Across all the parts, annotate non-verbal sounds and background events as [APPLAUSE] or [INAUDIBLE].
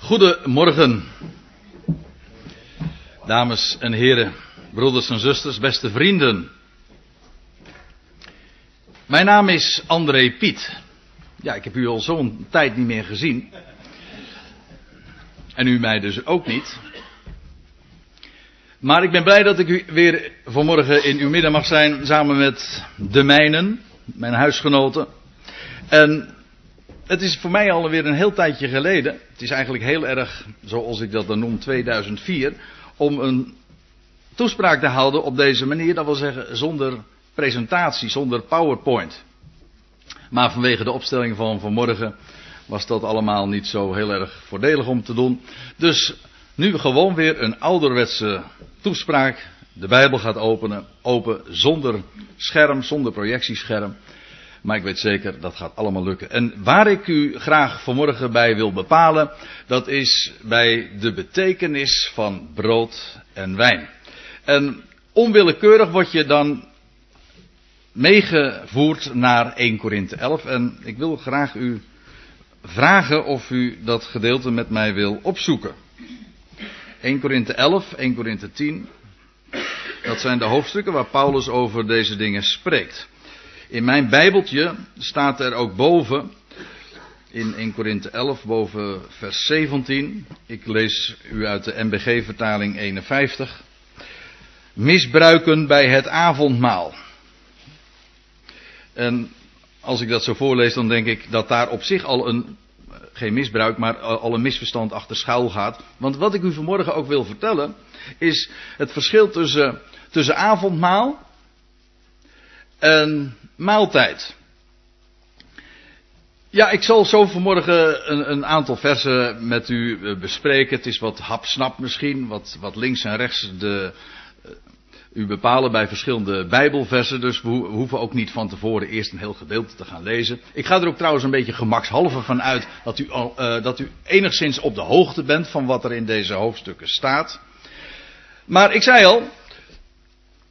Goedemorgen, dames en heren, broeders en zusters, beste vrienden. Mijn naam is André Piet. Ja, ik heb u al zo'n tijd niet meer gezien. En u mij dus ook niet. Maar ik ben blij dat ik u weer vanmorgen in uw midden mag zijn, samen met de mijnen, mijn huisgenoten. En het is voor mij alweer een heel tijdje geleden. Het is eigenlijk heel erg, zoals ik dat dan noem, 2004. Om een toespraak te houden op deze manier. Dat wil zeggen zonder presentatie, zonder PowerPoint. Maar vanwege de opstelling van vanmorgen was dat allemaal niet zo heel erg voordelig om te doen. Dus nu gewoon weer een ouderwetse toespraak. De Bijbel gaat openen, open zonder scherm, zonder projectiescherm. Maar ik weet zeker dat gaat allemaal lukken. En waar ik u graag vanmorgen bij wil bepalen, dat is bij de betekenis van brood en wijn. En onwillekeurig word je dan meegevoerd naar 1 Korinthe 11. En ik wil graag u vragen of u dat gedeelte met mij wil opzoeken. 1 Korinthe 11, 1 Korinthe 10. Dat zijn de hoofdstukken waar Paulus over deze dingen spreekt. In mijn Bijbeltje staat er ook boven, in 1 Korinthe 11, boven vers 17. Ik lees u uit de MBG-vertaling 51. Misbruiken bij het avondmaal. En als ik dat zo voorlees, dan denk ik dat daar op zich al een, geen misbruik, maar al een misverstand achter schuil gaat. Want wat ik u vanmorgen ook wil vertellen, is het verschil tussen, tussen avondmaal en maaltijd. Ja, ik zal zo vanmorgen een, een, aantal versen met u eh, bespreken. Het is wat hapsnap misschien, wat, wat links en rechts de, uh, u bepalen bij verschillende Bijbelversen. Dus we hoeven ook niet van tevoren eerst een heel gedeelte te gaan lezen. Ik ga er ook trouwens een beetje gemakshalve van uit dat u, uh, dat u enigszins op de hoogte bent van wat er in deze hoofdstukken staat. Maar ik zei al,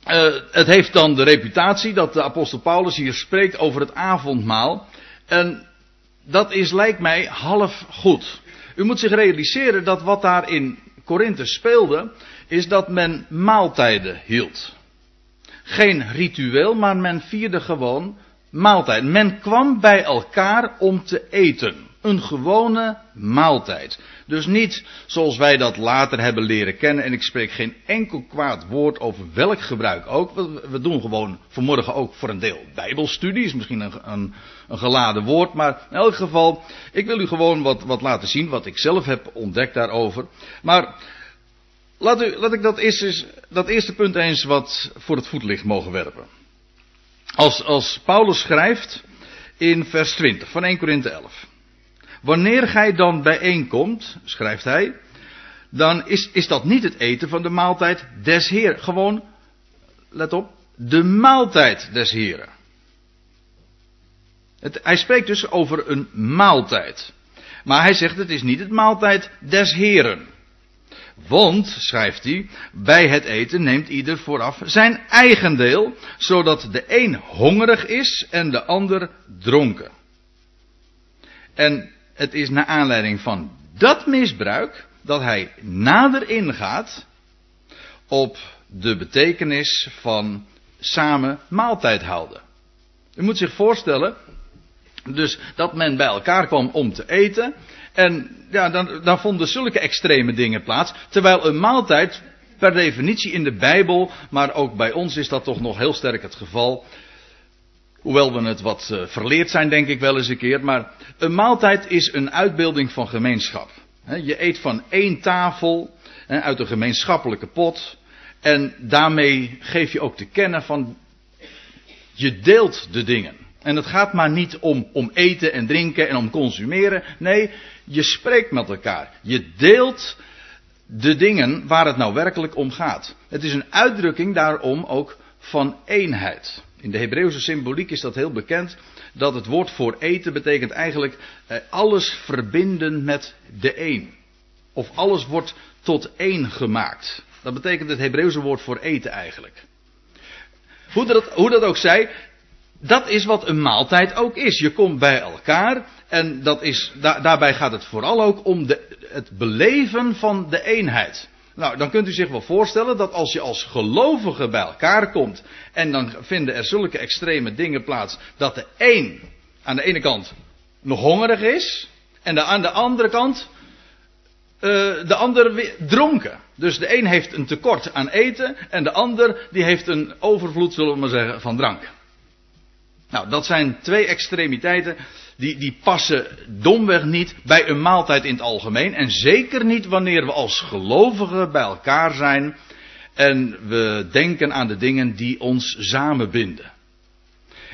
uh, het heeft dan de reputatie dat de apostel Paulus hier spreekt over het avondmaal. En dat is, lijkt mij, half goed. U moet zich realiseren dat wat daar in Korinthe speelde, is dat men maaltijden hield. Geen ritueel, maar men vierde gewoon maaltijd. Men kwam bij elkaar om te eten. Een gewone maaltijd. Dus niet zoals wij dat later hebben leren kennen. En ik spreek geen enkel kwaad woord over welk gebruik ook. We, doen gewoon vanmorgen ook voor een deel bijbelstudie. Is misschien een, een, een, geladen woord. Maar in elk geval, ik wil u gewoon wat, wat laten zien. Wat ik zelf heb ontdekt daarover. Maar laat, u, laat ik dat eerste, dat eerste punt eens wat voor het voetlicht mogen werpen. Als, als Paulus schrijft in vers 20 van 1 Korinthe 11. Wanneer gij dan bijeenkomt, schrijft hij, dan is, is dat niet het eten van de maaltijd des Heer. Gewoon, let op, de maaltijd des Heren. Het, hij spreekt dus over een maaltijd. Maar hij zegt het is niet het maaltijd des Heren. Want, schrijft hij, bij het eten neemt ieder vooraf zijn eigen deel, zodat de een hongerig is en de ander dronken. En het is naar aanleiding van dat misbruik dat hij nader ingaat op de betekenis van samen maaltijd houden. U moet zich voorstellen, dus dat men bij elkaar kwam om te eten. En ja, dan, dan vonden zulke extreme dingen plaats. Terwijl een maaltijd per definitie in de Bijbel, maar ook bij ons is dat toch nog heel sterk het geval. Hoewel we het wat uh, verleerd zijn, denk ik wel eens een keer. Maar een maaltijd is een uitbeelding van gemeenschap. je eet van één tafel, uit een gemeenschappelijke pot. En daarmee geef je ook te kennen van. Je deelt de dingen. En het gaat maar niet om, om eten en drinken en om consumeren. Nee, je spreekt met elkaar. Je deelt de dingen waar het nou werkelijk om gaat. Het is een uitdrukking daarom ook van eenheid. In de Hebreeuwse symboliek is dat heel bekend. Dat het woord voor eten betekent eigenlijk eh, alles verbinden met de een. Of alles wordt tot één gemaakt. Dat betekent het Hebreeuwse woord voor eten eigenlijk. Hoe dat, hoe dat ook zij, dat is wat een maaltijd ook is. Je komt bij elkaar en dat is, daarbij gaat het vooral ook om de, het beleven van de eenheid. Nou, dan kunt u zich wel voorstellen dat als je als gelovige bij elkaar komt en dan vinden er zulke extreme dingen plaats dat de een aan de ene kant nog hongerig is en de, aan de andere kant uh, de ander weer dronken. Dus de een heeft een tekort aan eten en de ander die heeft een overvloed, zullen we maar zeggen, van drank. Nou, dat zijn twee extremiteiten die, die passen domweg niet bij een maaltijd in het algemeen. En zeker niet wanneer we als gelovigen bij elkaar zijn en we denken aan de dingen die ons samenbinden.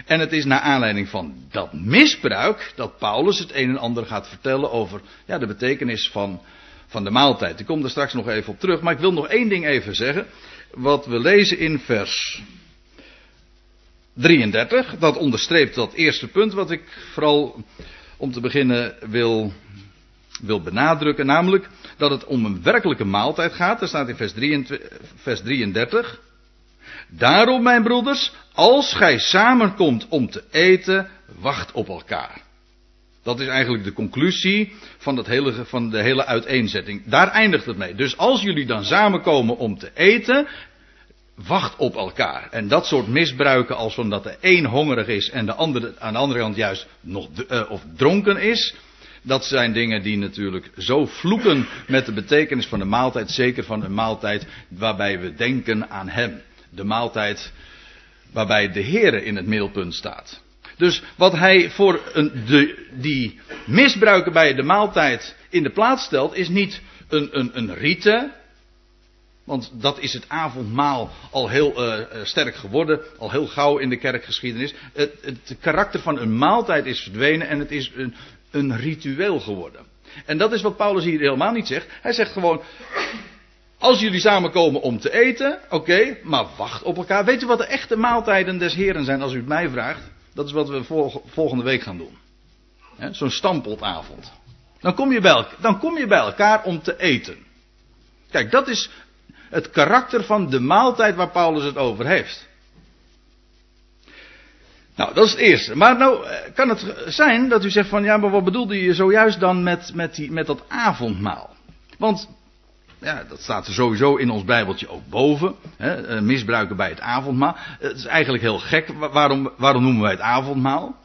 En het is naar aanleiding van dat misbruik dat Paulus het een en ander gaat vertellen over ja, de betekenis van, van de maaltijd. Ik kom er straks nog even op terug, maar ik wil nog één ding even zeggen. Wat we lezen in vers 33, dat onderstreept dat eerste punt wat ik vooral om te beginnen wil, wil benadrukken, namelijk dat het om een werkelijke maaltijd gaat. Dat staat in vers, 23, vers 33. Daarom, mijn broeders, als gij samenkomt om te eten, wacht op elkaar. Dat is eigenlijk de conclusie van, dat hele, van de hele uiteenzetting. Daar eindigt het mee. Dus als jullie dan samenkomen om te eten, wacht op elkaar. En dat soort misbruiken als van dat de een hongerig is en de andere aan de andere kant juist nog uh, of dronken is. Dat zijn dingen die natuurlijk zo vloeken met de betekenis van de maaltijd. Zeker van een maaltijd waarbij we denken aan Hem. De maaltijd waarbij de Heere in het middelpunt staat. Dus wat hij voor een, de, die misbruiken bij de maaltijd in de plaats stelt, is niet een, een, een rite, want dat is het avondmaal al heel uh, sterk geworden, al heel gauw in de kerkgeschiedenis. Het, het, karakter van een maaltijd is verdwenen en het is een, een ritueel geworden. En dat is wat Paulus hier helemaal niet zegt. Hij zegt gewoon, als jullie samenkomen om te eten, oké, maar wacht op elkaar. Weet u wat de echte maaltijden des Heren zijn als u het mij vraagt? Dat is wat we volgende week gaan doen. Zo'n stampotavond. Dan kom, je bij, dan kom je bij elkaar om te eten. Kijk, dat is het karakter van de maaltijd waar Paulus het over heeft. Nou, dat is het eerste. Maar nou eh, kan het zijn dat u zegt van ja, maar wat bedoelde je zojuist dan met, met, die, met dat avondmaal? Want ja, dat staat er sowieso in ons Bijbeltje ook boven. Hè, eh, misbruiken bij het avondmaal. Het is eigenlijk heel gek. Waarom, waarom noemen wij het avondmaal?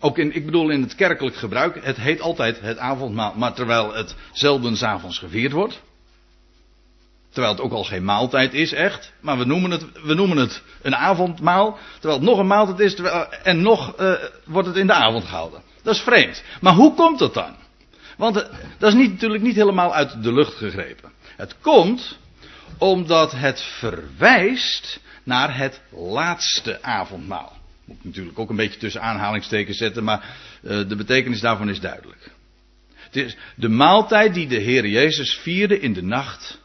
Ook in, ik bedoel in het kerkelijk gebruik. Het heet altijd het avondmaal. Maar terwijl het zelden s'avonds gevierd wordt. Terwijl het ook al geen maaltijd is, echt. Maar we noemen het, we noemen het een avondmaal. Terwijl het nog een maaltijd is. En nog uh, wordt het in de avond gehouden. Dat is vreemd. Maar hoe komt dat dan? Want uh, dat is niet, natuurlijk niet helemaal uit de lucht gegrepen. Het komt omdat het verwijst naar het laatste avondmaal. Moet ik natuurlijk ook een beetje tussen aanhalingstekens zetten, maar uh, de betekenis daarvan is duidelijk. Het is de maaltijd die de Heer Jezus vierde in de nacht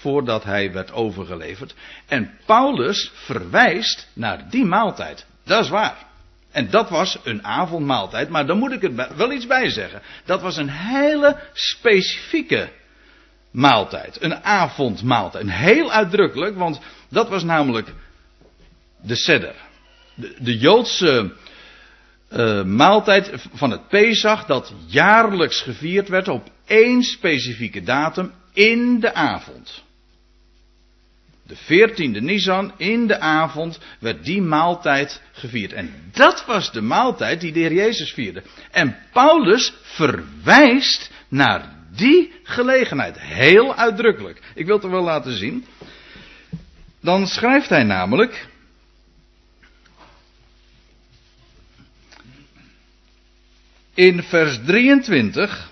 voordat hij werd overgeleverd. En Paulus verwijst naar die maaltijd. Dat is waar. En dat was een avondmaaltijd, maar dan moet ik er wel iets bij zeggen. Dat was een hele specifieke maaltijd. Een avondmaaltijd. Een heel uitdrukkelijk, want dat was namelijk de seder. De, de Joodse uh, maaltijd van het Pesach dat jaarlijks gevierd werd op één specifieke datum in de avond de 14e Nisan, in de avond, werd die maaltijd gevierd. En dat was de maaltijd die de Heer Jezus vierde. En Paulus verwijst naar die gelegenheid. Heel uitdrukkelijk. Ik wil het er wel laten zien. Dan schrijft hij namelijk. In vers 23.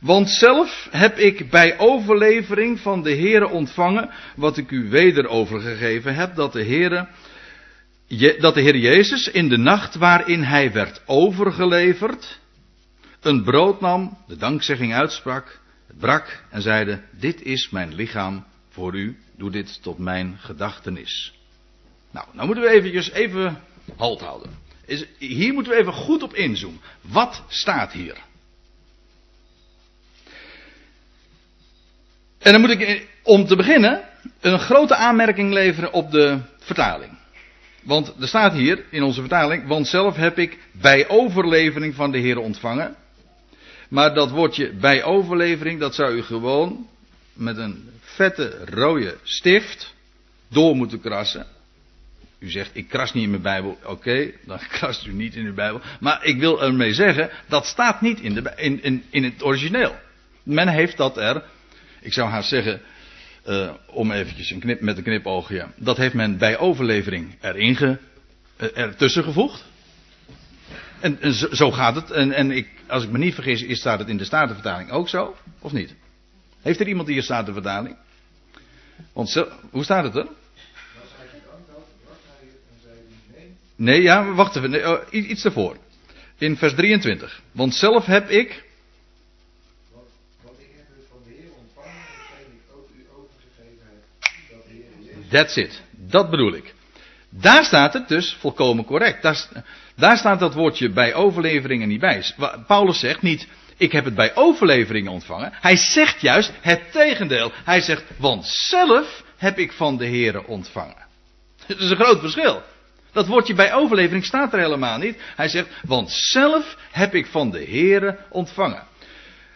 Want zelf heb ik bij overlevering van de Heere ontvangen, wat ik u weder overgegeven heb, dat de Heere, dat de Heer Jezus in de nacht waarin hij werd overgeleverd, een brood nam, de dankzegging uitsprak, brak en zeide, dit is mijn lichaam voor u, doe dit tot mijn gedachtenis. Nou, nou moeten we eventjes even halt houden. hier moeten we even goed op inzoomen. Wat staat hier? En dan moet ik om te beginnen een grote aanmerking leveren op de vertaling. Want er staat hier in onze vertaling, want zelf heb ik bij overlevering van de Heer ontvangen. Maar dat woordje bij overlevering, dat zou u gewoon met een vette rode stift door moeten krassen. U zegt, ik kras niet in mijn Bijbel. Oké, dan [LAUGHS] krast u niet in uw Bijbel. Maar ik wil ermee zeggen, dat staat niet in, de, in, in het origineel. Men heeft dat er, ik zou haast zeggen, uh, om eventjes een knip, met een knipoogje. Dat heeft men bij overlevering erin ge, uh, ertussen gevoegd. En, en zo, gaat het. En, en ik, als ik me niet vergis, is, staat het in de Statenvertaling ook zo? Of niet? Heeft er iemand hier Statenvertaling? Want zo, hoe staat het er? Nee, ja, wacht even. Oh, iets ervoor. In vers 23. Want zelf heb ik. Want ik heb het van de Heer ontvangen, hetgeen ik ook u overgegeven heb. Dat de Heer That's it. Dat bedoel ik. Daar staat het dus volkomen correct. Daar, daar staat dat woordje bij overleveringen niet bij. Paulus zegt niet, ik heb het bij overleveringen ontvangen. Hij zegt juist het tegendeel. Hij zegt, want zelf heb ik van de Heer ontvangen. [LAUGHS] Dat is een groot verschil. Dat woordje bij overlevering staat er helemaal niet. Hij zegt, want zelf heb ik van de Heere ontvangen.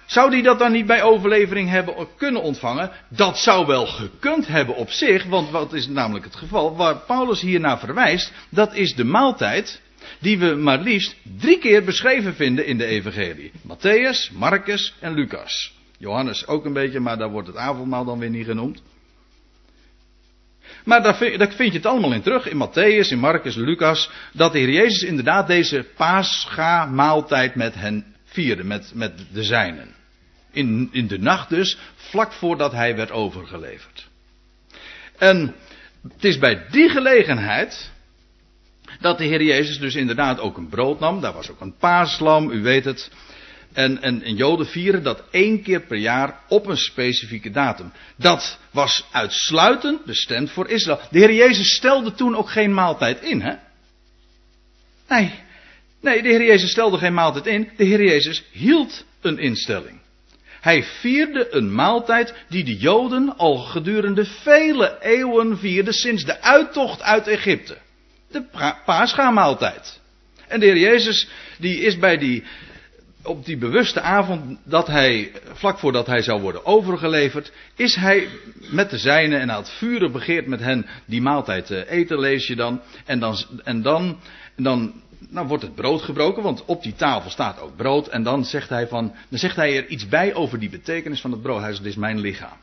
Zou die dat dan niet bij overlevering hebben kunnen ontvangen? Dat zou wel gekund hebben op zich, want wat is namelijk het geval? Waar Paulus hier naar verwijst, dat is de maaltijd die we maar liefst drie keer beschreven vinden in de evangelie. Matthäus, Marcus en Lucas. Johannes ook een beetje, maar daar wordt het avondmaal dan weer niet genoemd. Maar daar vind, je het allemaal in terug, in Matthäus, in Marcus, Lucas, dat de Heer Jezus inderdaad deze paascha-maaltijd met hen vierde, met, met de zijnen. In, in de nacht dus, vlak voordat hij werd overgeleverd. En het is bij die gelegenheid dat de Heer Jezus dus inderdaad ook een brood nam. Daar was ook een paaslam, u weet het. En, en, en Joden vieren dat één keer per jaar op een specifieke datum. Dat was uitsluitend bestemd voor Israël. De Heer Jezus stelde toen ook geen maaltijd in, hè? Nee. Nee, de Heer Jezus stelde geen maaltijd in. De Heer Jezus hield een instelling. Hij vierde een maaltijd die de Joden al gedurende vele eeuwen vierden sinds de uittocht uit Egypte. De Pascha-maaltijd. En de Heer Jezus, die is bij die op die bewuste avond dat hij, vlak voordat hij zou worden overgeleverd, is hij met de zijnen en had vurig begeerd met hen die maaltijd te eten, lees je dan. En dan, en dan, en dan nou wordt het brood gebroken, want op die tafel staat ook brood. En dan zegt hij, van, dan zegt hij er iets bij over die betekenis van het brood. Dit is mijn lichaam.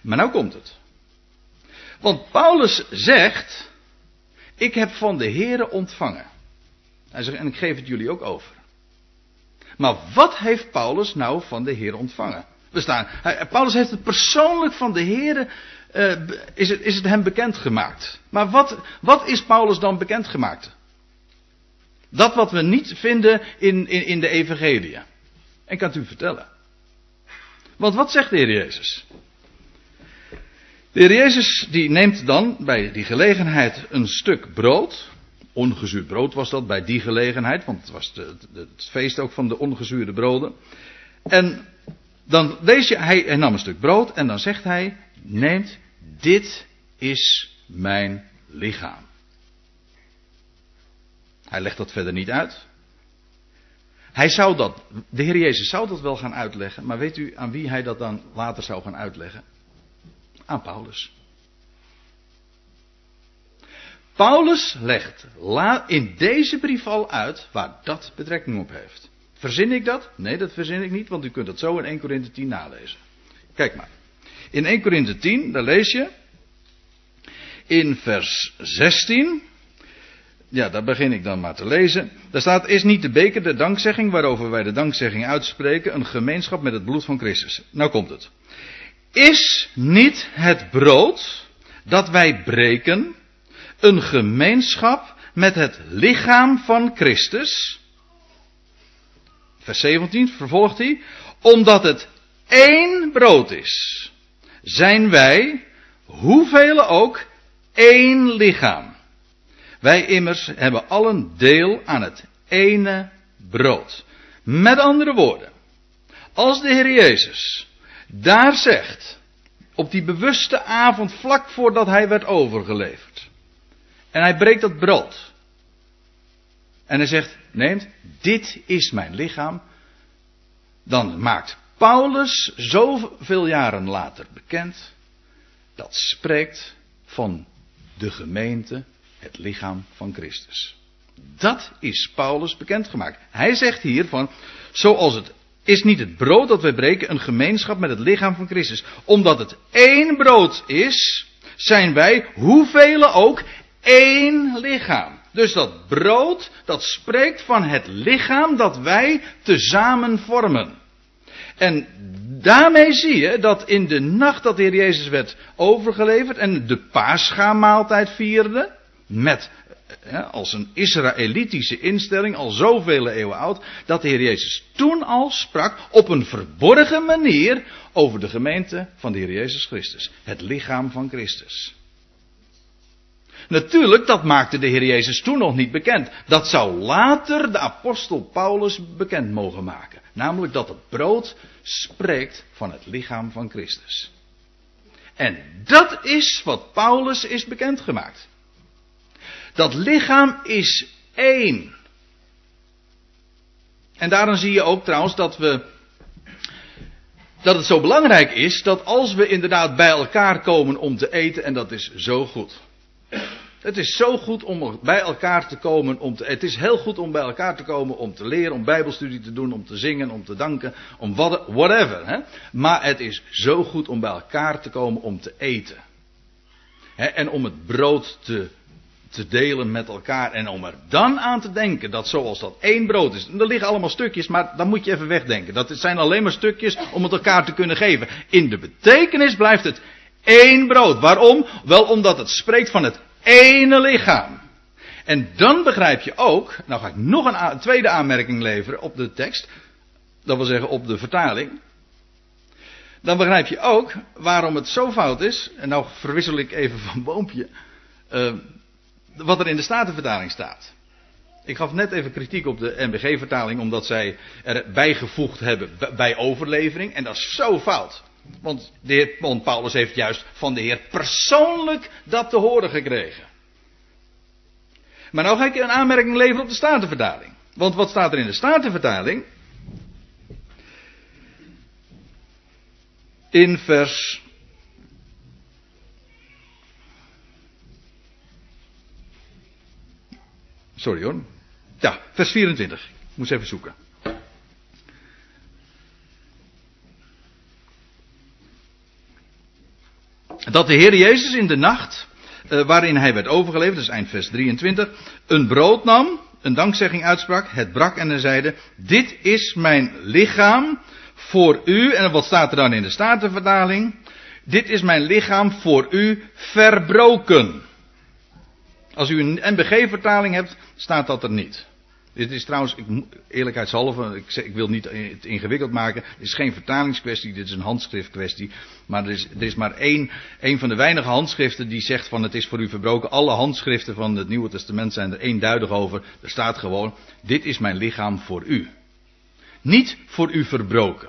Maar nou komt het. Want Paulus zegt, ik heb van de Here ontvangen. Hij zegt, en ik geef het jullie ook over. Maar wat heeft Paulus nou van de Heer ontvangen? We staan, Paulus heeft het persoonlijk van de Heer, uh, is, het, is het hem bekendgemaakt. Maar wat, wat is Paulus dan bekendgemaakt? Dat wat we niet vinden in, in, in de Evangelie. En kan het u vertellen. Want wat zegt de Heer Jezus? De Heer Jezus die neemt dan bij die gelegenheid een stuk brood ongezuurd brood was dat bij die gelegenheid, want het was het feest ook van de ongezuurde broden. En dan lees je, hij, hij nam een stuk brood en dan zegt hij, neemt, dit is mijn lichaam. Hij legt dat verder niet uit. Hij zou dat, de Heer Jezus zou dat wel gaan uitleggen, maar weet u aan wie hij dat dan later zou gaan uitleggen? Aan Paulus. Paulus legt in deze brief al uit waar dat betrekking op heeft. Verzin ik dat? Nee, dat verzin ik niet, want u kunt dat zo in 1 Korinthe 10 nalezen. Kijk maar. In 1 Korinthe 10, daar lees je. In vers 16. Ja, daar begin ik dan maar te lezen. Daar staat: Is niet de beker de dankzegging waarover wij de dankzegging uitspreken een gemeenschap met het bloed van Christus? Nou komt het. Is niet het brood dat wij breken een gemeenschap met het lichaam van Christus. Vers 17 vervolgt hij. Omdat het één brood is, zijn wij, hoeveel ook, één lichaam. Wij immers hebben allen deel aan het ene brood. Met andere woorden, als de Heer Jezus daar zegt, op die bewuste avond vlak voordat hij werd overgeleverd. En hij breekt dat brood. En hij zegt, neemt, dit is mijn lichaam, dan maakt Paulus zoveel jaren later bekend, dat spreekt van de gemeente, het lichaam van Christus. Dat is Paulus bekendgemaakt. Hij zegt hier van, zoals het is niet het brood dat wij breken een gemeenschap met het lichaam van Christus. Omdat het één brood is, zijn wij, hoeveel ook, één lichaam. Dus dat brood, dat spreekt van het lichaam dat wij tezamen vormen. En daarmee zie je dat in de nacht dat de Heer Jezus werd overgeleverd en de paascha-maaltijd vierde, met als een Israëlitische instelling, al zoveel eeuwen oud, dat de Heer Jezus toen al sprak op een verborgen manier over de gemeente van de Heer Jezus Christus. Het lichaam van Christus. Natuurlijk, dat maakte de Heer Jezus toen nog niet bekend. Dat zou later de apostel Paulus bekend mogen maken. Namelijk dat het brood spreekt van het lichaam van Christus. En dat is wat Paulus is bekendgemaakt. Dat lichaam is één. En daarom zie je ook trouwens dat we. Dat het zo belangrijk is dat als we inderdaad bij elkaar komen om te eten, en dat is zo goed. Het is zo goed om bij elkaar te komen om te. Het is heel goed om bij elkaar te komen om te leren, om Bijbelstudie te doen, om te zingen, om te danken, om whatever. Hè? Maar het is zo goed om bij elkaar te komen om te eten. Hè? En om het brood te te delen met elkaar. En om er dan aan te denken dat zoals dat één brood is. Er liggen allemaal stukjes, maar dan moet je even wegdenken. Dat zijn alleen maar stukjes om het elkaar te kunnen geven. In de betekenis blijft het één brood. Waarom? Wel omdat het spreekt van het ene lichaam. En dan begrijp je ook, nou ga ik nog een tweede aanmerking leveren op de tekst. Dat wil zeggen op de vertaling. Dan begrijp je ook waarom het zo fout is. En nou verwissel ik even van boompje. Uh, wat er in de Statenvertaling staat. Ik gaf net even kritiek op de NBG-vertaling omdat zij er bijgevoegd hebben bij overlevering. En dat is zo fout. Want, de Paulus heeft juist van de Heer persoonlijk dat te horen gekregen. Maar nou ga ik een aanmerking leveren op de Statenvertaling. Want wat staat er in de Statenvertaling? In vers Sorry hoor. Ja, vers 24. Ik moest even zoeken. Dat de Heer Jezus in de nacht, uh, waarin hij werd overgeleverd, is eind vers 23, een brood nam, een dankzegging uitsprak, het brak en hij zeide, dit is mijn lichaam voor u, en wat staat er dan in de Statenvertaling? Dit is mijn lichaam voor u verbroken. Als u een NBG-vertaling hebt, staat dat er niet. Dit is trouwens, ik, eerlijkheidshalve, ik, ik wil niet het ingewikkeld maken. Het is geen vertalingskwestie, dit is een handschriftkwestie. Maar er is, is maar één, één van de weinige handschriften die zegt van het is voor u verbroken. Alle handschriften van het Nieuwe Testament zijn er eenduidig over. Er staat gewoon, dit is mijn lichaam voor u. Niet voor u verbroken.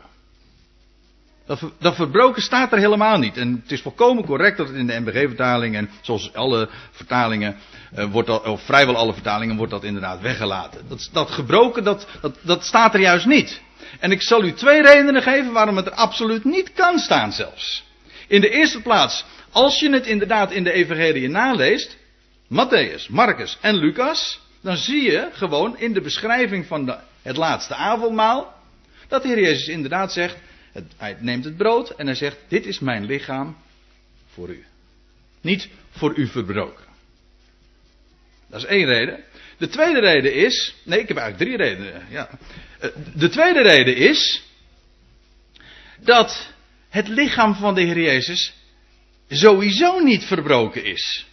Dat, dat, verbroken staat er helemaal niet. En het is volkomen correct dat het in de NBG-vertaling en zoals alle vertalingen, eh, wordt of vrijwel alle vertalingen, wordt dat inderdaad weggelaten. Dat, dat gebroken, dat, dat, dat staat er juist niet. En ik zal u twee redenen geven waarom het er absoluut niet kan staan zelfs. In de eerste plaats, als je het inderdaad in de Evangelie naleest, Matthäus, Marcus en Lucas, dan zie je gewoon in de beschrijving van de, het laatste avondmaal, dat de Heer Jezus inderdaad zegt, hij neemt het brood en hij zegt: Dit is mijn lichaam voor u. Niet voor u verbroken. Dat is één reden. De tweede reden is. Nee, ik heb eigenlijk drie redenen. Ja. Eh, de tweede reden is. Dat het lichaam van de Heer Jezus sowieso niet verbroken is.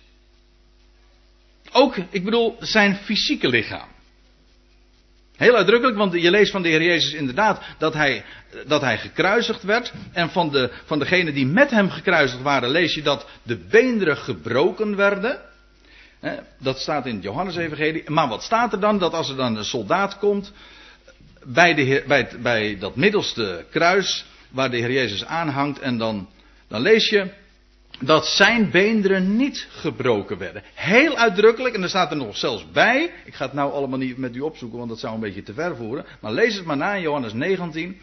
Ook, ik bedoel, zijn fysieke lichaam. Heel uitdrukkelijk, want je leest van de Heer Jezus inderdaad dat hij, dat hij gekruisigd werd. En van, de, van degenen die met hem gekruisigd waren, lees je dat de beenderen gebroken werden. Dat staat in het Johannes-evangelie. Maar wat staat er dan? Dat als er dan een soldaat komt bij, de bij dat middelste kruis waar de Heer Jezus aanhangt. En dan, dan lees je dat zijn beenderen niet gebroken werden. Heel uitdrukkelijk, en er staat er nog zelfs bij. Ik ga het nou allemaal niet met u opzoeken, want dat zou een beetje te ver voeren. Maar lees het maar na in Johannes 19.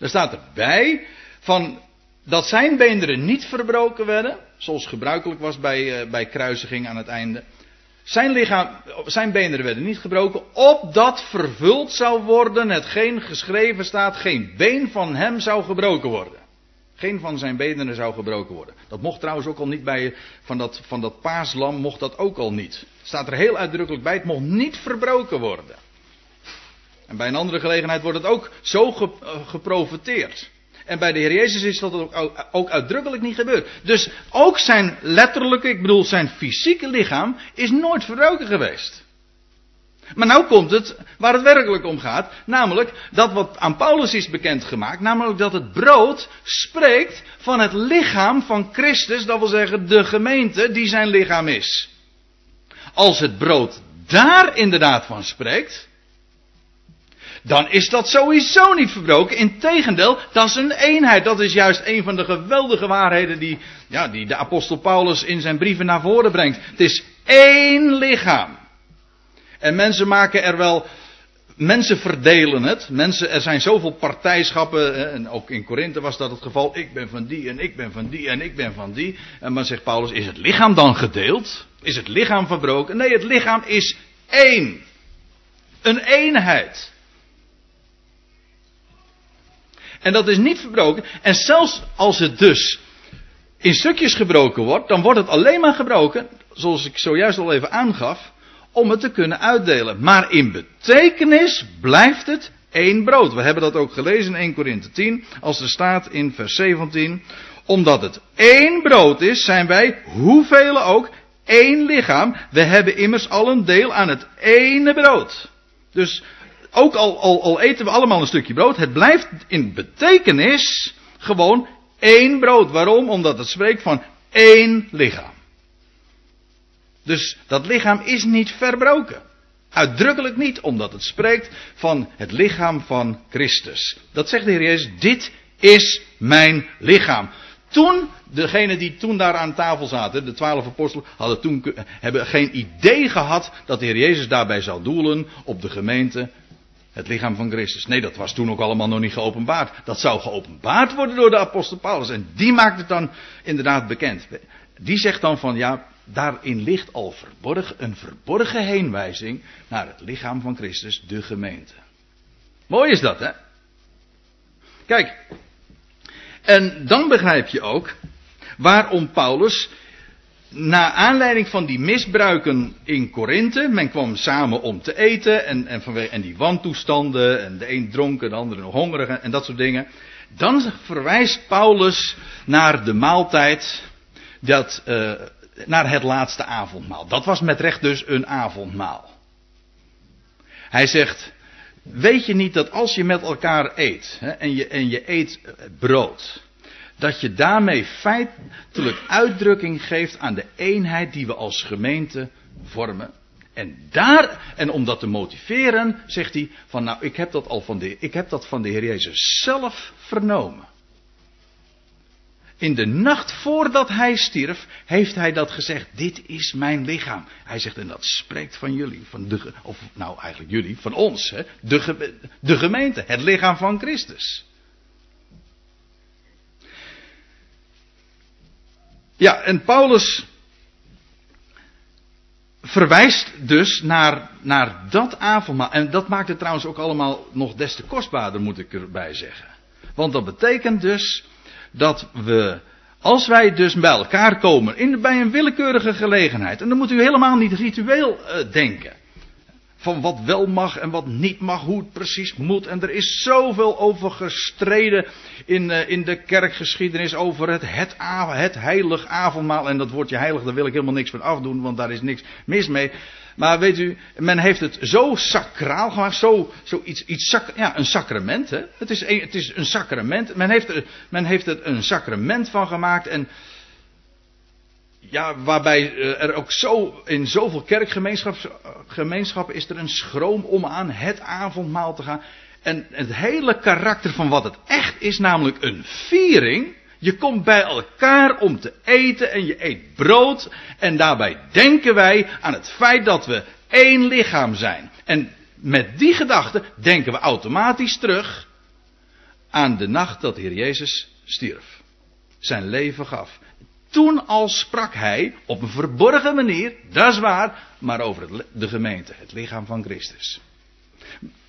Er staat erbij van dat zijn beenderen niet verbroken werden, zoals gebruikelijk was bij, uh, bij kruisiging aan het einde. Zijn, lichaam, zijn beenderen werden niet gebroken, opdat vervuld zou worden hetgeen geschreven staat, geen been van hem zou gebroken worden. Geen van zijn beenderen zou gebroken worden. Dat mocht trouwens ook al niet bij van dat, van dat paaslam, mocht dat ook al niet. Staat er heel uitdrukkelijk bij, het mocht niet verbroken worden. En bij een andere gelegenheid wordt het ook zo ge, uh, geprofeteerd. En bij de Heer Jezus is dat ook, ook uitdrukkelijk niet gebeurd. Dus ook zijn letterlijke, ik bedoel zijn fysieke lichaam, is nooit verbroken geweest. Maar nou komt het waar het werkelijk om gaat. Namelijk dat wat aan Paulus is bekendgemaakt. Namelijk dat het brood spreekt van het lichaam van Christus. Dat wil zeggen de gemeente die zijn lichaam is. Als het brood daar inderdaad van spreekt dan is dat sowieso niet verbroken. Integendeel, dat is een eenheid. Dat is juist een van de geweldige waarheden die, ja, die de apostel Paulus in zijn brieven naar voren brengt. Het is één lichaam. En mensen maken er wel, mensen verdelen het. Mensen, er zijn zoveel partijschappen, en ook in Korinthe was dat het geval. Ik ben van die en ik ben van die en ik ben van die. En dan zegt Paulus, is het lichaam dan gedeeld? Is het lichaam verbroken? Nee, het lichaam is één. Een eenheid. En dat is niet verbroken. En zelfs als het dus in stukjes gebroken wordt, dan wordt het alleen maar gebroken, zoals ik zojuist al even aangaf, om het te kunnen uitdelen. Maar in betekenis blijft het één brood. We hebben dat ook gelezen in 1 Korinthe 10, als er staat in vers 17. Omdat het één brood is, zijn wij, hoeveel ook, één lichaam. We hebben immers al een deel aan het ene brood. Dus ook al, al, al eten we allemaal een stukje brood, het blijft in betekenis gewoon één brood. Waarom? Omdat het spreekt van één lichaam. Dus dat lichaam is niet verbroken. Uitdrukkelijk niet, omdat het spreekt van het lichaam van Christus. Dat zegt de Heer Jezus, dit is mijn lichaam. Toen, degenen die toen daar aan tafel zaten, de twaalf apostelen, hadden toen, hebben geen idee gehad dat de Heer Jezus daarbij zou doelen op de gemeente het lichaam van Christus. Nee, dat was toen ook allemaal nog niet geopenbaard. Dat zou geopenbaard worden door de apostel Paulus. En die maakt het dan inderdaad bekend. Die zegt dan van ja, daarin ligt al verborgen, een verborgen heenwijzing naar het lichaam van Christus, de gemeente. Mooi is dat, hè? Kijk, en dan begrijp je ook waarom Paulus na aanleiding van die misbruiken in Korinthe, men kwam samen om te eten en, en, vanwege, en die wantoestanden en de een dronken, de andere nog hongerig en, dat soort dingen. Dan verwijst Paulus naar de maaltijd, dat, uh, naar het laatste avondmaal. Dat was met recht dus een avondmaal. Hij zegt, weet je niet dat als je met elkaar eet hè, en, je, en je eet brood, dat je daarmee feitelijk uitdrukking geeft aan de eenheid die we als gemeente vormen. En daar, en om dat te motiveren, zegt hij van nou, ik heb dat al van de, ik heb dat van de Heer Jezus zelf vernomen. In de nacht voordat hij stierf, heeft hij dat gezegd. Dit is mijn lichaam. Hij zegt, en dat spreekt van jullie. Van de, of nou eigenlijk jullie, van ons. Hè? De, de gemeente, het lichaam van Christus. Ja, en Paulus verwijst dus naar, naar dat avondmaal. En dat maakt het trouwens ook allemaal nog des te kostbaarder, moet ik erbij zeggen. Want dat betekent dus dat we, als wij dus bij elkaar komen, in, bij een willekeurige gelegenheid, en dan moet u helemaal niet ritueel uh, denken van wat wel mag en wat niet mag, hoe het precies moet. En er is zoveel over gestreden in, uh, in de kerkgeschiedenis over het, het, het heilig avondmaal. En dat woordje heilig, daar wil ik helemaal niks van afdoen, want daar is niks mis mee. Maar weet u, men heeft het zo sacraal gemaakt, zo, iets, iets ja, een sacrament. Hè? Het, is een, het is een sacrament. Men heeft, er, men heeft er een sacrament van gemaakt. En ja, waarbij eh, er ook zo in zoveel kerkgemeenschappen is er een schroom om aan het avondmaal te gaan. En het hele karakter van wat het echt is, namelijk een viering. Je komt bij elkaar om te eten en je eet brood. En daarbij denken wij aan het feit dat we één lichaam zijn. En met die gedachte denken we automatisch terug aan de nacht dat de Heer Jezus stierf. Zijn leven gaf. Toen al sprak hij op een verborgen manier, dat is waar, maar over de gemeente, het lichaam van Christus.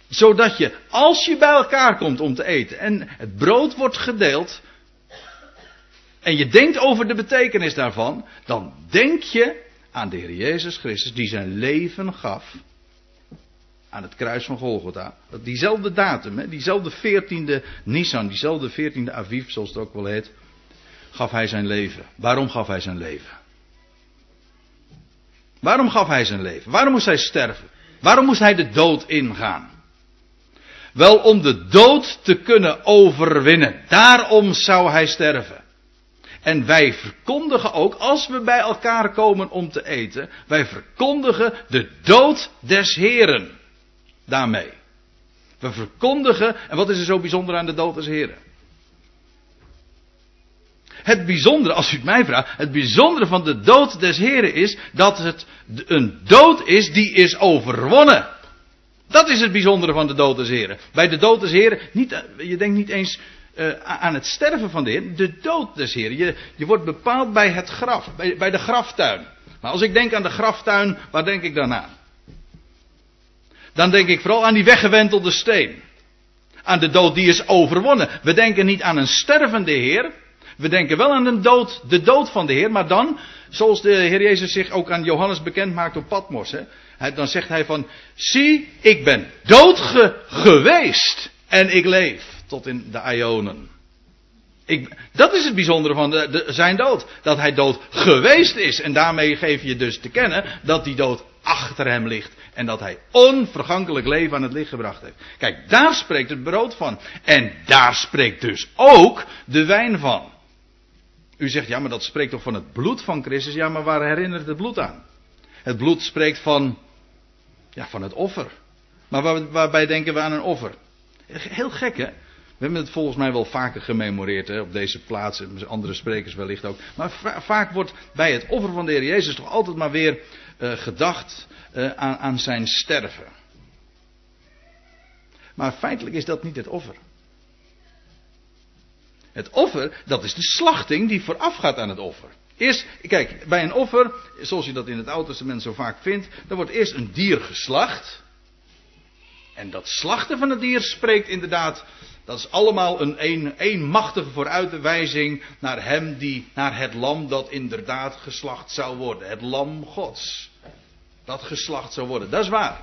Zodat je, als je bij elkaar komt om te eten en het brood wordt gedeeld, en je denkt over de betekenis daarvan, dan denk je aan de Heer Jezus Christus die zijn leven gaf aan het kruis van Golgotha. Diezelfde datum, hè, diezelfde 14e Nisan, diezelfde 14e Aviv, zoals het ook wel heet, gaf hij zijn leven. Waarom gaf hij zijn leven? Waarom gaf hij zijn leven? Waarom moest hij sterven? Waarom moest hij de dood ingaan? Wel om de dood te kunnen overwinnen. Daarom zou hij sterven. En wij verkondigen ook, als we bij elkaar komen om te eten, wij verkondigen de dood des Heren. Daarmee. We verkondigen, en wat is er zo bijzonder aan de dood des Heren? Het bijzondere, als u het mij vraagt, het bijzondere van de dood des Heren is dat het een dood is die is overwonnen. Dat is het bijzondere van de dood des Heren. Bij de dood des Heren, niet, je denkt niet eens uh, aan het sterven van de Heer, de dood des Heer. Je, je wordt bepaald bij het graf, bij, de graftuin. Maar als ik denk aan de graftuin, waar denk ik dan aan? Dan denk ik vooral aan die weggewentelde steen. Aan de dood die is overwonnen. We denken niet aan een stervende Heer. We denken wel aan de dood, de dood van de Heer, maar dan, zoals de Heer Jezus zich ook aan Johannes bekend maakt op Patmos, hè, dan zegt hij van, zie, ik ben dood geweest en ik leef tot in de Ionen. Ik, dat is het bijzondere van de, de, zijn dood. Dat hij dood geweest is. En daarmee geef je dus te kennen dat die dood achter hem ligt. En dat hij onvergankelijk leven aan het licht gebracht heeft. Kijk, daar spreekt het brood van. En daar spreekt dus ook de wijn van. U zegt, ja, maar dat spreekt toch van het bloed van Christus? Ja, maar waar herinnert het bloed aan? Het bloed spreekt van, ja, van het offer. Maar waar, waarbij denken we aan een offer? Heel gek, hè? We hebben het volgens mij wel vaker gememoreerd hè, op deze plaats, andere sprekers wellicht ook. Maar vaak wordt bij het offer van de Heer Jezus toch altijd maar weer uh, gedacht uh, aan, aan zijn sterven. Maar feitelijk is dat niet het offer. Het offer, dat is de slachting die voorafgaat aan het offer. Eerst, kijk, bij een offer, zoals je dat in het Oude Testament zo vaak vindt, dan wordt eerst een dier geslacht. En dat slachten van het dier spreekt inderdaad dat is allemaal een, een eenmachtige vooruitwijzing naar hem die, naar het lam dat inderdaad geslacht zou worden. Het lam gods. Dat geslacht zou worden. Dat is waar.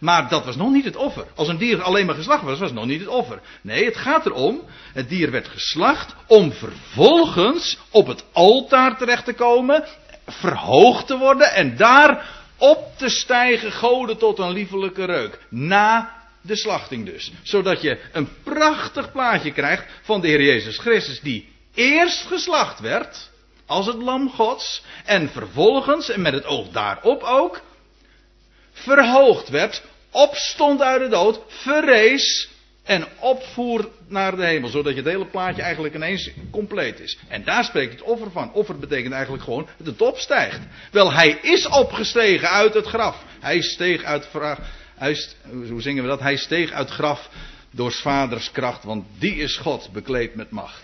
Maar dat was nog niet het offer. Als een dier alleen maar geslacht was, was het nog niet het offer. Nee, het gaat erom, het dier werd geslacht om vervolgens op het altaar terecht te komen, verhoogd te worden en daar op te stijgen, goden tot een liefelijke reuk. Na de slachting dus. Zodat je een prachtig plaatje krijgt van de Heer Jezus Christus die eerst geslacht werd als het lam gods en vervolgens en met het oog daarop ook verhoogd werd, opstond uit de dood, verrees en opvoer naar de hemel. Zodat je het hele plaatje eigenlijk ineens compleet is. En daar spreekt het offer van. Offer betekent eigenlijk gewoon dat het opstijgt. Wel, hij is opgestegen uit het graf. Hij steeg uit hij, hoe zingen we dat? Hij steeg uit graf door vaders kracht, want die is God bekleed met macht.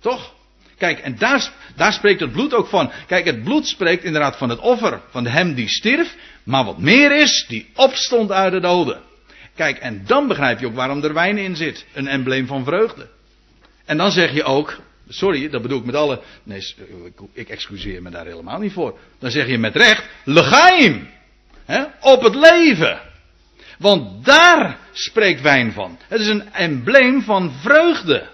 Toch? Kijk, en daar, daar spreekt het bloed ook van. Kijk, het bloed spreekt inderdaad van het offer van hem die stierf, maar wat meer is, die opstond uit de doden. Kijk, en dan begrijp je ook waarom er wijn in zit. Een embleem van vreugde. En dan zeg je ook, sorry, dat bedoel ik met alle, nee, ik excuseer me daar helemaal niet voor. Dan zeg je met recht, legaim op het leven. Want daar spreekt wijn van. Het is een embleem van vreugde.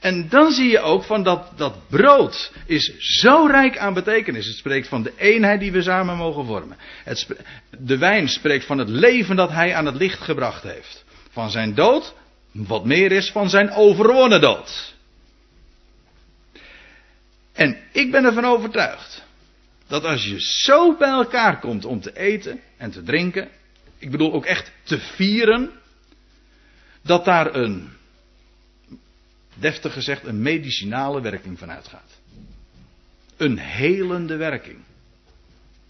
En dan zie je ook van dat, dat brood is zo rijk aan betekenis. Het spreekt van de eenheid die we samen mogen vormen. Het de wijn spreekt van het leven dat hij aan het licht gebracht heeft. Van zijn dood, wat meer is van zijn overwonnen dood. En ik ben ervan overtuigd dat als je zo bij elkaar komt om te eten en te drinken, ik bedoel ook echt te vieren, dat daar een deftig gezegd, een medicinale werking van uitgaat. Een helende werking.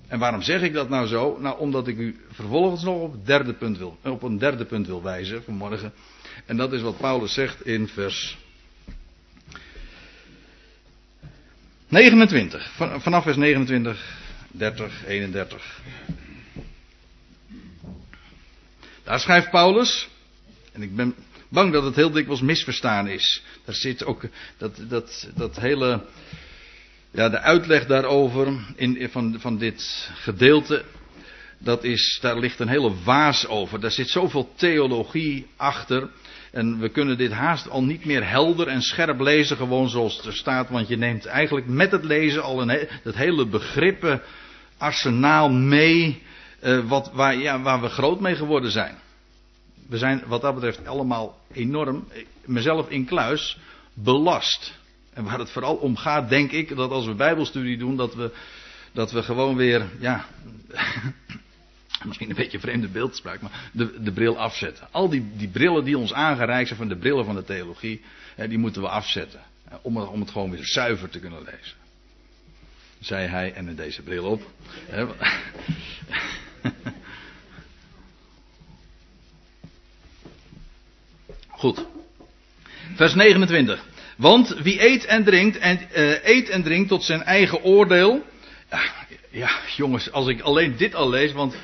En waarom zeg ik dat nou zo? Nou, omdat ik u vervolgens nog op, derde punt wil, op een derde punt wil wijzen vanmorgen. En dat is wat Paulus zegt in vers 29. Vanaf vers 29, 30, 31. Daar schrijft Paulus. En ik ben bang dat het heel dikwijls misverstaan is. Daar zit ook dat, dat, dat hele. Ja, de uitleg daarover in, van, van dit gedeelte. Dat is, daar ligt een hele waas over. Daar zit zoveel theologie achter. En we kunnen dit haast al niet meer helder en scherp lezen, gewoon zoals het er staat. Want je neemt eigenlijk met het lezen al een, dat hele begrippen arsenaal mee. Uh, wat, waar, ja, waar we groot mee geworden zijn. We zijn wat dat betreft allemaal enorm, mezelf in kluis, belast. En waar het vooral om gaat, denk ik, dat als we Bijbelstudie doen, dat we, dat we gewoon weer, ja, [LAUGHS] [LAUGHS] misschien een beetje vreemde beeldspraak, maar de, de bril afzetten. Al die, die brillen die ons aangereikt zijn van de brillen van de theologie, die moeten we afzetten. Om, om het gewoon weer zuiver te kunnen lezen. Zei hij en met deze bril op. [LAUGHS] Goed. Vers 29. Want wie eet en drinkt en uh, eet en drinkt tot zijn eigen oordeel. Ja, ja, jongens, als ik alleen dit al lees, want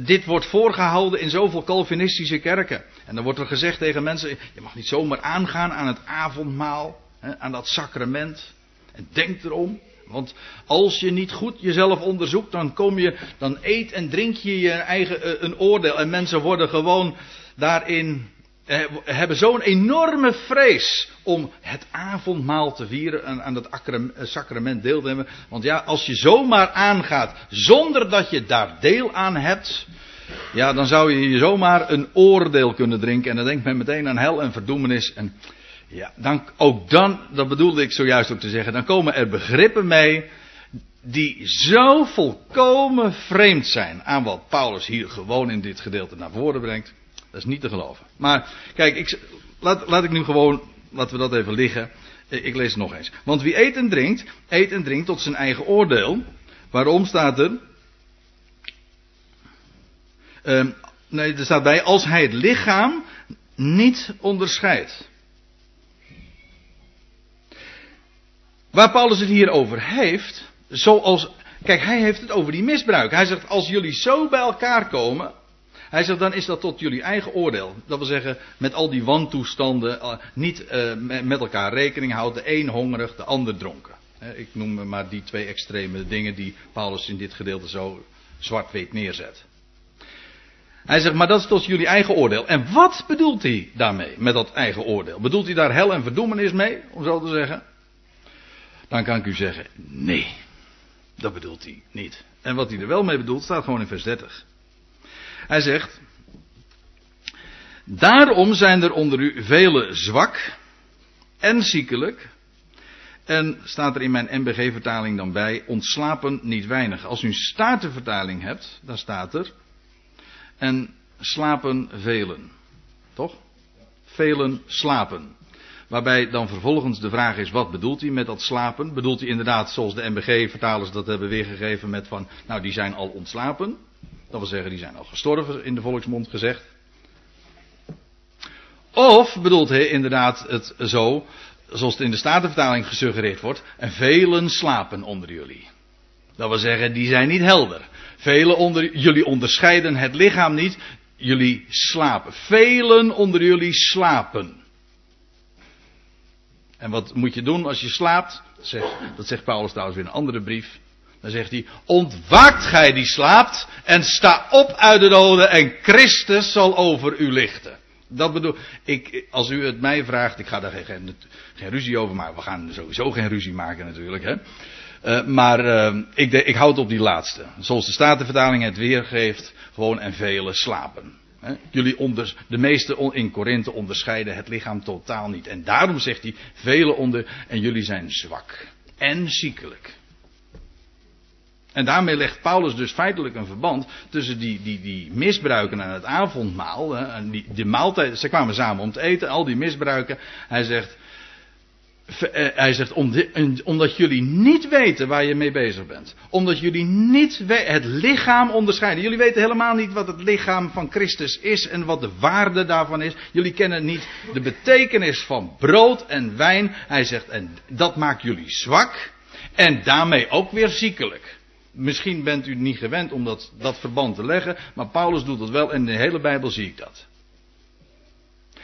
dit wordt voorgehouden in zoveel Calvinistische kerken. En dan wordt er gezegd tegen mensen: je mag niet zomaar aangaan aan het avondmaal, hè, aan dat sacrament. En denk erom, want als je niet goed jezelf onderzoekt, dan kom je, dan eet en drink je je eigen uh, een oordeel. En mensen worden gewoon daarin eh, hebben zo'n enorme vrees om het avondmaal te vieren en aan dat eh, sacrament deel te hebben. Want ja, als je zomaar aangaat zonder dat je daar deel aan hebt, ja, dan zou je je zomaar een oordeel kunnen drinken. En dan denkt men meteen aan hel en verdoemenis. En ja, dan, ook dan, dat bedoelde ik zojuist ook te zeggen, dan komen er begrippen mee die zo volkomen vreemd zijn aan wat Paulus hier gewoon in dit gedeelte naar voren brengt. Dat is niet te geloven. Maar kijk, ik, laat, laat ik nu gewoon, laten we dat even liggen. Ik lees het nog eens. Want wie eet en drinkt, eet en drinkt tot zijn eigen oordeel. Waarom staat er? Um, nee, er staat bij, als hij het lichaam niet onderscheidt. Waar Paulus het hier over heeft, zoals, kijk, hij heeft het over die misbruik. Hij zegt, als jullie zo bij elkaar komen, hij zegt, dan is dat tot jullie eigen oordeel. Dat wil zeggen, met al die wantoestanden, eh, niet uh, met elkaar rekening houden. De een hongerig, de ander dronken. Ik noem maar die twee extreme dingen die Paulus in dit gedeelte zo zwart-wit neerzet. Hij zegt, maar dat is tot jullie eigen oordeel. En wat bedoelt hij daarmee, met dat eigen oordeel? Bedoelt hij daar hel en verdoemenis mee, om zo te zeggen? Dan kan ik u zeggen, nee, dat bedoelt hij niet. En wat hij er wel mee bedoelt, staat gewoon in vers 30. Hij zegt, daarom zijn er onder u vele zwak en ziekelijk. En staat er in mijn MBG-vertaling dan bij, ontslapen niet weinig. Als u een statenvertaling hebt, dan staat er, en slapen velen. Toch? Velen slapen. Waarbij dan vervolgens de vraag is, wat bedoelt hij met dat slapen? Bedoelt hij inderdaad, zoals de MBG-vertalers dat hebben weergegeven, met van, nou die zijn al ontslapen? Dat wil zeggen, die zijn al gestorven in de volksmond gezegd. Of bedoelt hij inderdaad het zo, zoals het in de Statenvertaling gesuggereerd wordt, en velen slapen onder jullie. Dat wil zeggen, die zijn niet helder. Velen onder jullie onderscheiden het lichaam niet, jullie slapen. Velen onder jullie slapen. En wat moet je doen als je slaapt? Dat zegt, dat zegt Paulus trouwens in een andere brief. Dan zegt hij, ontwaakt gij die slaapt en sta op uit de doden en Christus zal over u lichten. Dat bedoel ik, als u het mij vraagt, ik ga daar geen, geen ruzie over maken. We gaan sowieso geen ruzie maken natuurlijk. Hè. Uh, maar uh, ik, ik houd op die laatste. Zoals de Statenvertaling het weergeeft, gewoon en vele slapen. Hè. Jullie onder, de meeste in Korinthe onderscheiden het lichaam totaal niet. En daarom zegt hij, vele onder, en jullie zijn zwak en ziekelijk. En daarmee legt Paulus dus feitelijk een verband tussen die, die, die misbruiken aan het avondmaal. En die, maaltijd, ze kwamen samen om te eten, al die misbruiken. Hij zegt, hij zegt, omdat jullie niet weten waar je mee bezig bent. Omdat jullie niet het lichaam onderscheiden. Jullie weten helemaal niet wat het lichaam van Christus is en wat de waarde daarvan is. Jullie kennen niet de betekenis van brood en wijn. Hij zegt, en dat maakt jullie zwak. En daarmee ook weer ziekelijk. Misschien bent u niet gewend om dat, dat verband te leggen, maar Paulus doet het wel en in de hele Bijbel zie ik dat.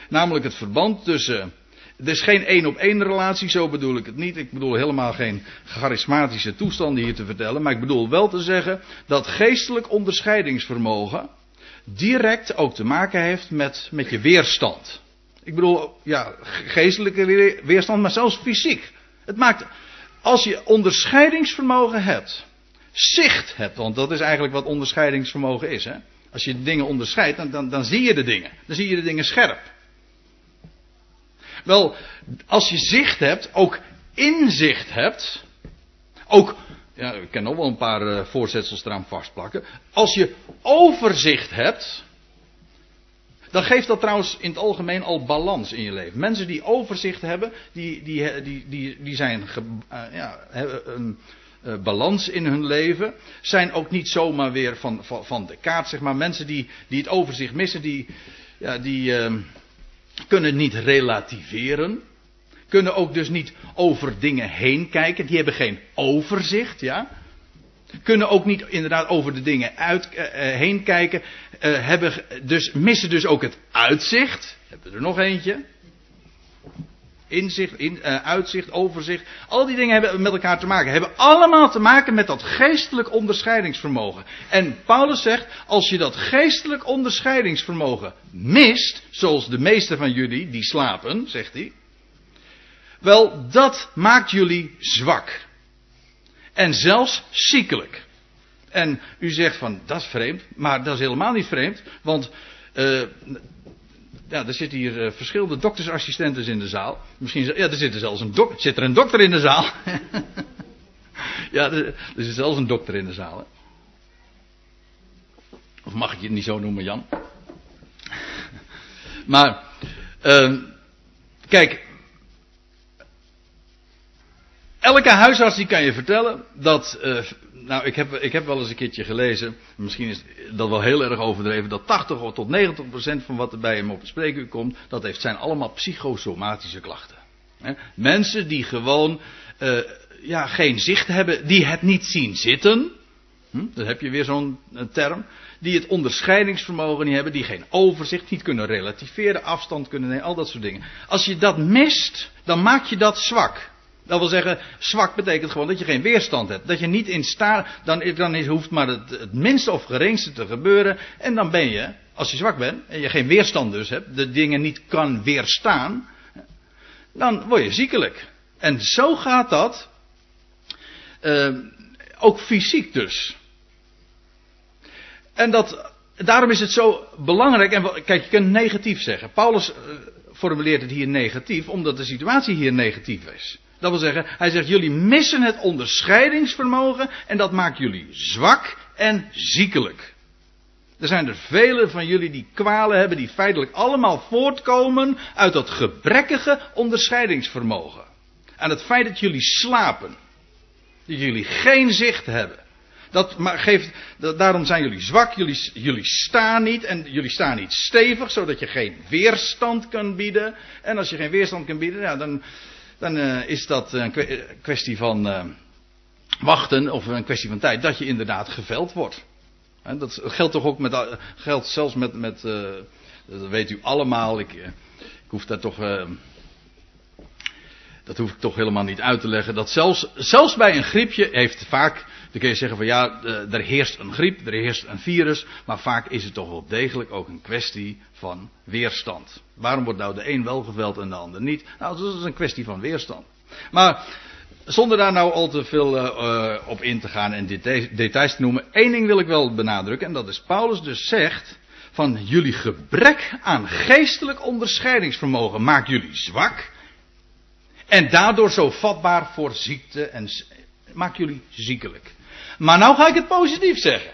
Namelijk het verband tussen het is geen één op één relatie, zo bedoel ik het niet. Ik bedoel helemaal geen charismatische toestanden hier te vertellen. Maar ik bedoel wel te zeggen dat geestelijk onderscheidingsvermogen direct ook te maken heeft met, met je weerstand. Ik bedoel, ja, geestelijke weerstand, maar zelfs fysiek. Het maakt, als je onderscheidingsvermogen hebt, zicht hebt, want dat is eigenlijk wat onderscheidingsvermogen is. Hè? Als je dingen onderscheidt, dan, dan, zie je de dingen. Dan zie je de dingen scherp. Wel, als je zicht hebt, ook inzicht hebt, ook, ja, ik kan nog wel een paar uh, voorzetsels eraan vastplakken. Als je overzicht hebt, dan geeft dat trouwens in het algemeen al balans in je leven. Mensen die overzicht hebben, die, die, die, die, die zijn, uh, ja, hebben een uh, balans in hun leven. Zijn ook niet zomaar weer van, van, de kaart, zeg maar. Mensen die, die het overzicht missen, die, ja, die, kunnen niet relativeren. Kunnen ook dus niet over dingen heen kijken. Die hebben geen overzicht, ja. Kunnen ook niet inderdaad over de dingen uit, uh, heen kijken. Hebben dus, missen dus ook het uitzicht. Hebben we er nog eentje inzicht, in, uh, uitzicht, overzicht. Al die dingen hebben met elkaar te maken. Hebben allemaal te maken met dat geestelijk onderscheidingsvermogen. En Paulus zegt, als je dat geestelijk onderscheidingsvermogen mist, zoals de meeste van jullie die slapen, zegt hij. Wel, dat maakt jullie zwak. En zelfs ziekelijk. En u zegt van, dat is vreemd. Maar dat is helemaal niet vreemd. Want uh, ja, er zitten hier uh, verschillende doktersassistenten in de zaal. Misschien, ja, er zit er zelfs een, dok, zit er een dokter in de zaal. [LAUGHS] ja, er, er, zit zelfs een dokter in de zaal. Of mag ik je niet zo noemen, Jan? [LAUGHS] maar, uh, kijk. Elke huisarts die kan je vertellen dat uh, nou, ik heb, ik heb wel eens een keertje gelezen, misschien is dat wel heel erg overdreven, dat 80 tot 90 procent van wat er bij hem op het spreekuur komt, dat heeft, zijn allemaal psychosomatische klachten. Mensen die gewoon uh, ja, geen zicht hebben, die het niet zien zitten. Hm, dan heb je weer zo'n eh, term. Die het onderscheidingsvermogen niet hebben, die geen overzicht, niet kunnen relativeren, afstand kunnen nemen, al dat soort dingen. Als je dat mist, dan maak je dat zwak. Dat wil zeggen, zwak betekent gewoon dat je geen weerstand hebt. Dat je niet in staat, dan, dan is, hoeft maar het, het minste of geringste te gebeuren. En dan ben je, als je zwak bent, en je geen weerstand dus hebt, de dingen niet kan weerstaan, dan word je ziekelijk. En zo gaat dat, uh, ook fysiek dus. En dat, daarom is het zo belangrijk, en kijk, je kunt negatief zeggen. Paulus uh, formuleert het hier negatief, omdat de situatie hier negatief is. Dat wil zeggen, hij zegt, jullie missen het onderscheidingsvermogen en dat maakt jullie zwak en ziekelijk. Er zijn er vele van jullie die kwalen hebben, die feitelijk allemaal voortkomen uit dat gebrekkige onderscheidingsvermogen. En het feit dat jullie slapen. Dat jullie geen zicht hebben. Dat geeft, daarom zijn jullie zwak, jullie, jullie staan niet en jullie staan niet stevig, zodat je geen weerstand kan bieden. En als je geen weerstand kan bieden, ja, dan, dan uh, is dat een kwestie van uh, wachten of een kwestie van tijd dat je inderdaad geveld wordt. Dat geldt toch ook met, geldt zelfs met, met dat weet u allemaal, ik, ik hoef daar toch, dat hoef ik toch helemaal niet uit te leggen, dat zelfs, zelfs bij een griepje heeft vaak dan kun je zeggen van ja, er heerst een griep, er heerst een virus, maar vaak is het toch wel degelijk ook een kwestie van weerstand. Waarom wordt nou de een wel geveld en de ander niet? Nou, dat is een kwestie van weerstand. Maar zonder daar nou al te veel uh, op in te gaan en details te noemen, één ding wil ik wel benadrukken en dat is Paulus dus zegt van jullie gebrek aan geestelijk onderscheidingsvermogen maakt jullie zwak en daardoor zo vatbaar voor ziekte en maakt jullie ziekelijk. Maar nou ga ik het positief zeggen.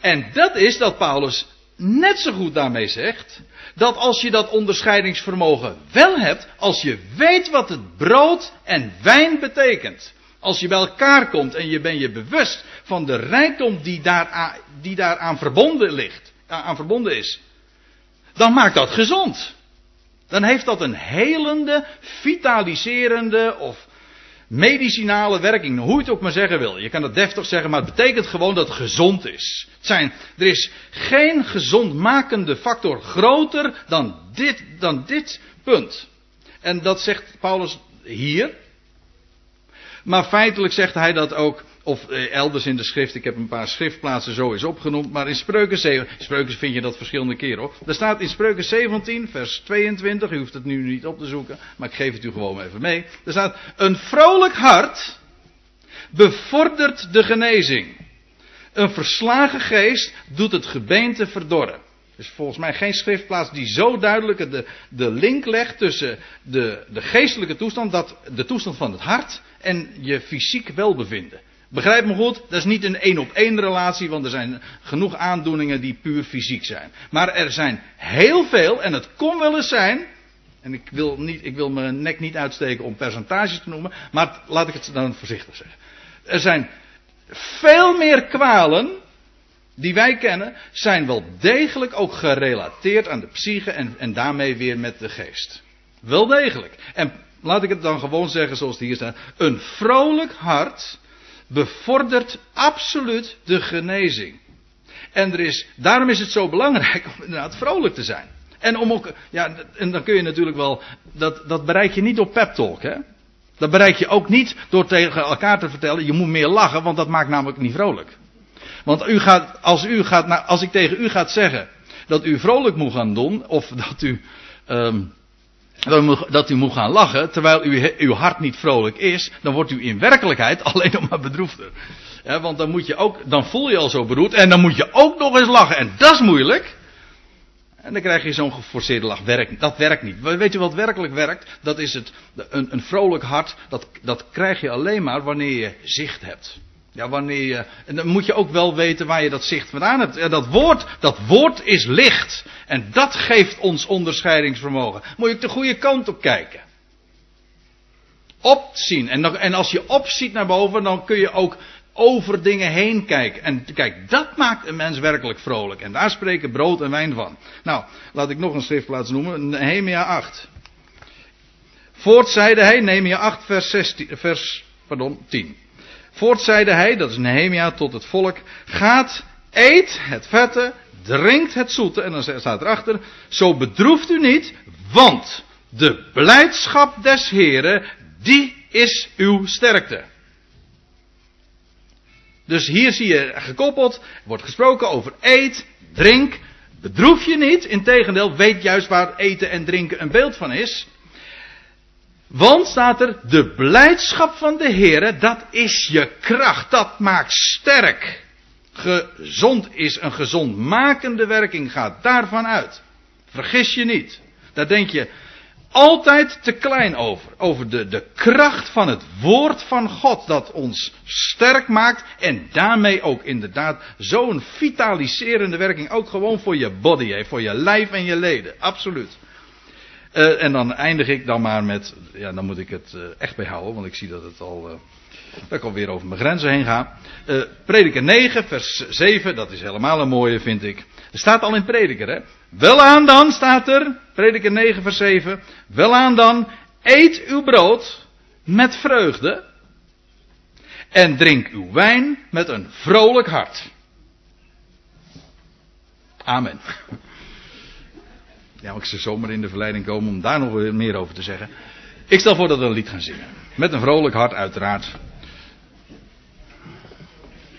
En dat is dat Paulus net zo goed daarmee zegt dat als je dat onderscheidingsvermogen wel hebt, als je weet wat het brood en wijn betekent, als je bij elkaar komt en je bent je bewust van de rijkdom die daaraan, die daaraan verbonden ligt, aan verbonden is, dan maakt dat gezond. Dan heeft dat een helende, vitaliserende of medicinale werking, hoe je het ook maar zeggen wil. Je kan het deftig zeggen, maar het betekent gewoon dat het gezond is. Het zijn, er is geen gezondmakende factor groter dan dit, dan dit punt. En dat zegt Paulus hier. Maar feitelijk zegt hij dat ook of eh, elders in de schrift, ik heb een paar schriftplaatsen zo eens opgenoemd. Maar in Spreuken 7, Spreuken vind je dat verschillende keren hoor. Er staat in Spreuken 17, vers 22, u hoeft het nu niet op te zoeken, maar ik geef het u gewoon even mee. Er staat, een vrolijk hart bevordert de genezing. Een verslagen geest doet het gebeente verdorren. Er is volgens mij geen schriftplaats die zo duidelijk de, de link legt tussen de, de geestelijke toestand, dat, de toestand van het hart en je fysiek welbevinden. Begrijp me goed, dat is niet een één op één relatie, want er zijn genoeg aandoeningen die puur fysiek zijn. Maar er zijn heel veel, en het kon wel eens zijn, en ik wil, niet, ik wil mijn nek niet uitsteken om percentages te noemen, maar laat ik het dan voorzichtig zeggen. Er zijn veel meer kwalen die wij kennen, zijn wel degelijk ook gerelateerd aan de psyche en, en daarmee weer met de geest. Wel degelijk. En laat ik het dan gewoon zeggen zoals het hier staat. Een vrolijk hart bevordert absoluut de genezing. En er is, daarom is het zo belangrijk om inderdaad vrolijk te zijn. En om ook, ja, en dan kun je natuurlijk wel, dat, dat bereik je niet door pep talk, hè. Dat bereik je ook niet door tegen elkaar te vertellen, je moet meer lachen, want dat maakt namelijk niet vrolijk. Want u gaat, als, u gaat, als ik tegen u ga zeggen dat u vrolijk moet gaan doen, of dat u, um, dat u moet gaan lachen, terwijl u, uw hart niet vrolijk is, dan wordt u in werkelijkheid [LAUGHS] alleen nog maar bedroefder. Want dan moet je ook, dan voel je al zo beroerd en dan moet je ook nog eens lachen. En dat is moeilijk. En dan krijg je zo'n geforceerde lach. Dat werkt niet. Weet je wat werkelijk werkt? Dat is het, een, een vrolijk hart, dat, dat krijg je alleen maar wanneer je zicht hebt. Ja, wanneer je, en dan moet je ook wel weten waar je dat zicht vandaan hebt. Dat woord, dat woord is licht. En dat geeft ons onderscheidingsvermogen. Moet je de goede kant op kijken. Opzien. En, en als je opziet naar boven, dan kun je ook over dingen heen kijken. En kijk, dat maakt een mens werkelijk vrolijk. En daar spreken brood en wijn van. Nou, laat ik nog een schriftplaats noemen. Nehemia 8. Voort zeide hij, Nehemia 8 vers, 16, vers pardon, 10. Voort zeide hij, dat is Nehemia tot het volk, gaat, eet het vette, drinkt het zoete. En dan staat erachter, zo bedroeft u niet, want de blijdschap des Heren, die is uw sterkte. Dus hier zie je gekoppeld, wordt gesproken over eet, drink, bedroef je niet. Integendeel, weet juist waar eten en drinken een beeld van is. Want staat er, de blijdschap van de Heer, dat is je kracht, dat maakt sterk. Gezond is een gezondmakende werking, gaat daarvan uit. Vergis je niet. Daar denk je altijd te klein over. Over de, de kracht van het woord van God dat ons sterk maakt en daarmee ook inderdaad zo'n vitaliserende werking ook gewoon voor je body voor je lijf en je leden. Absoluut. Uh, en dan eindig ik dan maar met, ja, dan moet ik het uh, echt bijhouden, want ik zie dat het al, uh, dat ik alweer over mijn grenzen heen ga. Prediker 9, vers 7, dat is helemaal een mooie, vind ik. Er staat al in Prediker, hè. Welaan dan, staat er, Prediker 9, vers 7. Welaan dan, eet uw brood met vreugde. En drink uw wijn met een vrolijk hart. Amen. Ja, ik ze zomaar in de verleiding komen om daar nog meer over te zeggen. Ik stel voor dat we een lied gaan zingen. Met een vrolijk hart uiteraard.